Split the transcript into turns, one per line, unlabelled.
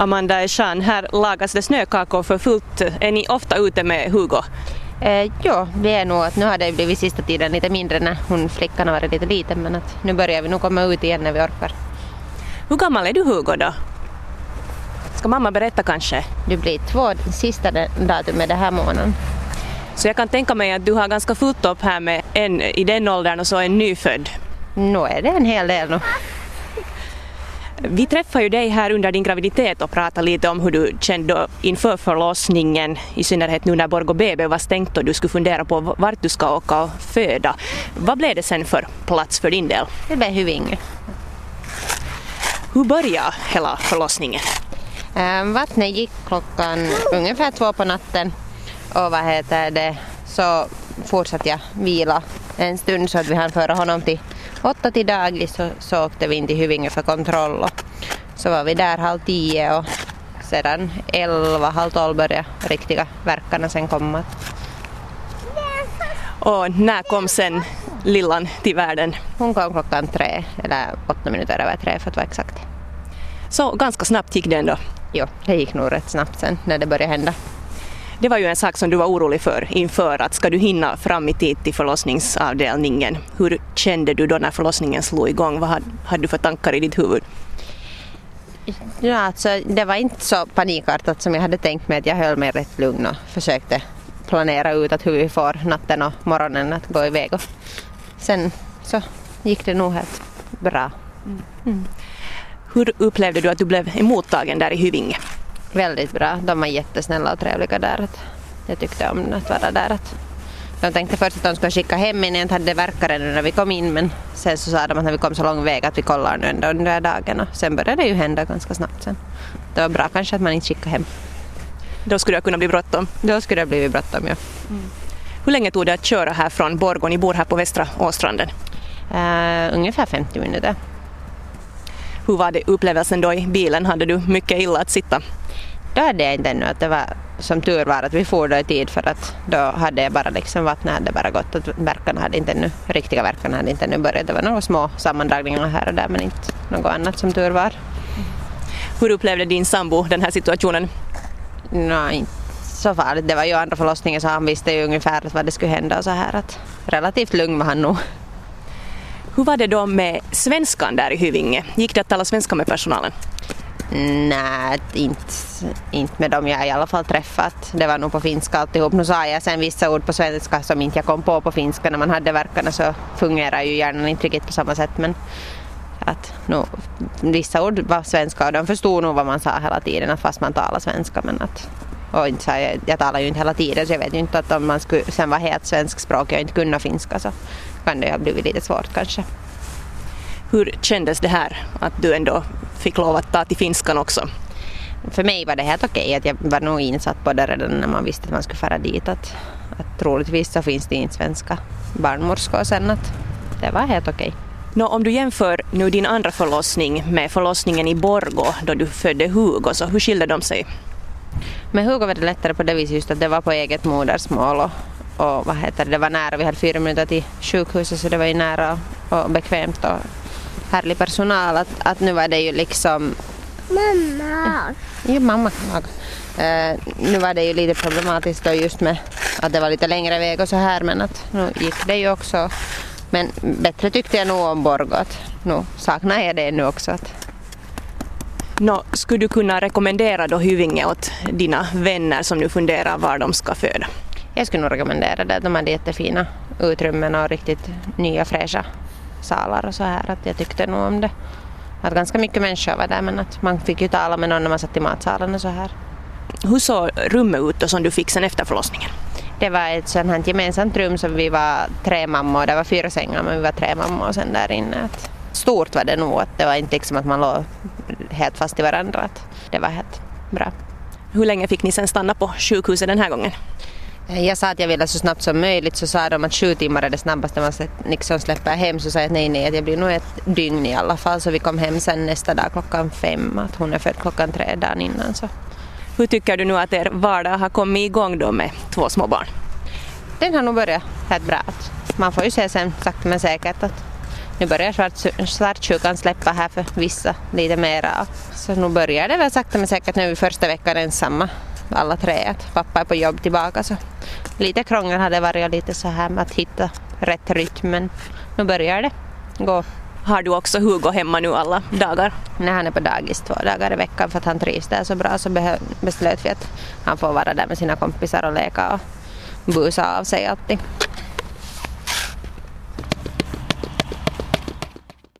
Amanda Echan, här lagas det snökakor för fullt. Är ni ofta ute med Hugo?
Eh, ja, vi är nog att nu har det blivit sista tiden lite mindre när hon flickan har varit lite liten men att nu börjar vi nog komma ut igen när vi orkar.
Hur gammal är du Hugo då? Ska mamma berätta kanske?
Det blir två sista datumet den här månaden.
Så jag kan tänka mig att du har ganska fullt upp här med en i den åldern och så en nyfödd.
Nu är det en hel del nu.
Vi träffade ju dig här under din graviditet och pratade lite om hur du kände inför förlossningen, i synnerhet nu när Borgå BB var stängt och du skulle fundera på vart du ska åka och föda. Vad blev det sen för plats för din del?
Det blev Hyvinge.
Hur började hela förlossningen?
Ähm, vattnet gick klockan ungefär två på natten och vad heter det, så fortsatte jag vila en stund så att vi hann föra honom till åtta till dagis så, så åkte vi in till Hyvinge för kontroll och så var vi där halv tio och sedan elva, halv tolv började riktiga verkarna sen komma.
Och när kom sen lillan till världen?
Hon kom klockan tre, eller åtta minuter över tre för att vara exakt.
Så ganska snabbt gick det ändå?
Jo, det gick nog rätt snabbt sen när det började hända.
Det var ju en sak som du var orolig för inför att ska du hinna fram i tid till förlossningsavdelningen? Hur kände du då när förlossningen slog igång? Vad hade, hade du för tankar i ditt huvud?
Ja, alltså, det var inte så panikartat som jag hade tänkt mig att jag höll mig rätt lugn och försökte planera ut att hur vi får natten och morgonen att gå iväg. Och sen så gick det nog helt bra.
Mm. Hur upplevde du att du blev emottagen där i Hyvinge?
Väldigt bra. De var jättesnälla och trevliga där. Jag tyckte om att vara där. De tänkte först att de skulle skicka hem mig när jag inte hade verkare när vi kom in men sen så sa de att när vi kom så lång väg att vi kollar nu ändå under dagen och sen började det ju hända ganska snabbt sen. Det var bra kanske att man inte skickade hem.
Då skulle det kunna bli bråttom?
Då skulle det blivit bråttom, ja.
Mm. Hur länge tog det att köra här från Borgå? Ni bor här på Västra Åstranden.
Uh, ungefär 50 minuter.
Hur var det upplevelsen då i bilen? Hade du mycket illa att sitta?
Då hade jag inte ännu att det var som tur var att vi for då i tid för att då hade jag bara liksom vattnet hade bara gått och verkarna hade inte ännu, riktiga verkarna hade inte ännu börjat. Det var några små sammandragningar här och där men inte något annat som tur var.
Hur upplevde din sambo den här situationen?
Nej, inte så farligt. Det var ju andra förlossningen så han visste ju ungefär vad det skulle hända och så här att relativt lugn var han nog.
Hur var det då med svenskan där i Hyvinge? Gick det att tala svenska med personalen?
Nej, inte, inte med dem jag i alla fall träffat. Det var nog på finska alltihop. Nu sa jag sen vissa ord på svenska som inte jag kom på på finska. När man hade verkarna så fungerar ju hjärnan inte riktigt på samma sätt. Men att nu, vissa ord var svenska och de förstod nog vad man sa hela tiden fast man talade svenska. Men att, och inte sa, jag, jag talar ju inte hela tiden så jag vet ju inte att om man skulle sen vara helt svenskspråkig och inte kunna finska så kan det ha blivit lite svårt kanske.
Hur kändes det här att du ändå fick lov att ta till finskan också?
För mig var det helt okej, att jag var nog insatt på det redan när man visste att man skulle fara dit. Att, att troligtvis så finns det inte svenska barnmorskor sen att det var helt okej.
Nå, om du jämför nu din andra förlossning med förlossningen i Borgo då du födde Hugo, så hur skilde de sig?
Med Hugo var det lättare på det viset just att det var på eget modersmål och, och vad heter det, det var nära. Vi hade fyra minuter till sjukhuset så det var ju nära och bekvämt och härlig personal. Att, att nu var det ju liksom...
Mamma!
Ja, mamma kan uh, Nu var det ju lite problematiskt då just med att det var lite längre väg och så här men att nu gick det ju också. Men bättre tyckte jag nog om Borgå. Nu saknar jag det nu också. Att...
Nå, skulle du kunna rekommendera då Hyvinge åt dina vänner som nu funderar var de ska föda?
Jag skulle nog rekommendera det. De hade jättefina utrymmen och riktigt nya fräscha salar och så här. Att jag tyckte nog om det. Att ganska mycket människor var där men att man fick ju tala med någon när man satt i matsalen och så här.
Hur såg rummet ut då som du fick sen efter förlossningen?
Det var ett sånt här gemensamt rum som vi var tre mammor, det var fyra sängar men vi var tre mammor sen där inne. Att stort var det nog, att det var inte liksom att man låg helt fast i varandra. Att det var helt bra.
Hur länge fick ni sen stanna på sjukhuset den här gången?
Jag sa att jag ville så snabbt som möjligt så sa de att sju timmar är det snabbaste man liksom släpper hem så sa jag att nej nej att jag blir nog ett dygn i alla fall så vi kom hem sen nästa dag klockan fem att hon är född klockan tre dagen innan så.
Hur tycker du nu att er vardag har kommit igång då med två små barn?
Den har nog börjat helt bra. Man får ju se sen sakta men säkert att nu börjar svartsjukan släppa här för vissa lite mera. Så nu börjar det väl sakta men säkert nu första veckan ensamma alla tre. Att pappa är på jobb tillbaka så lite krångel har det varit och lite så här med att hitta rätt rytm men nu börjar det gå.
Har du också Hugo hemma nu alla dagar?
När han är på dagis två dagar i veckan för att han trivs där så bra så beslöt vi att han får vara där med sina kompisar och leka och busa av sig alltid.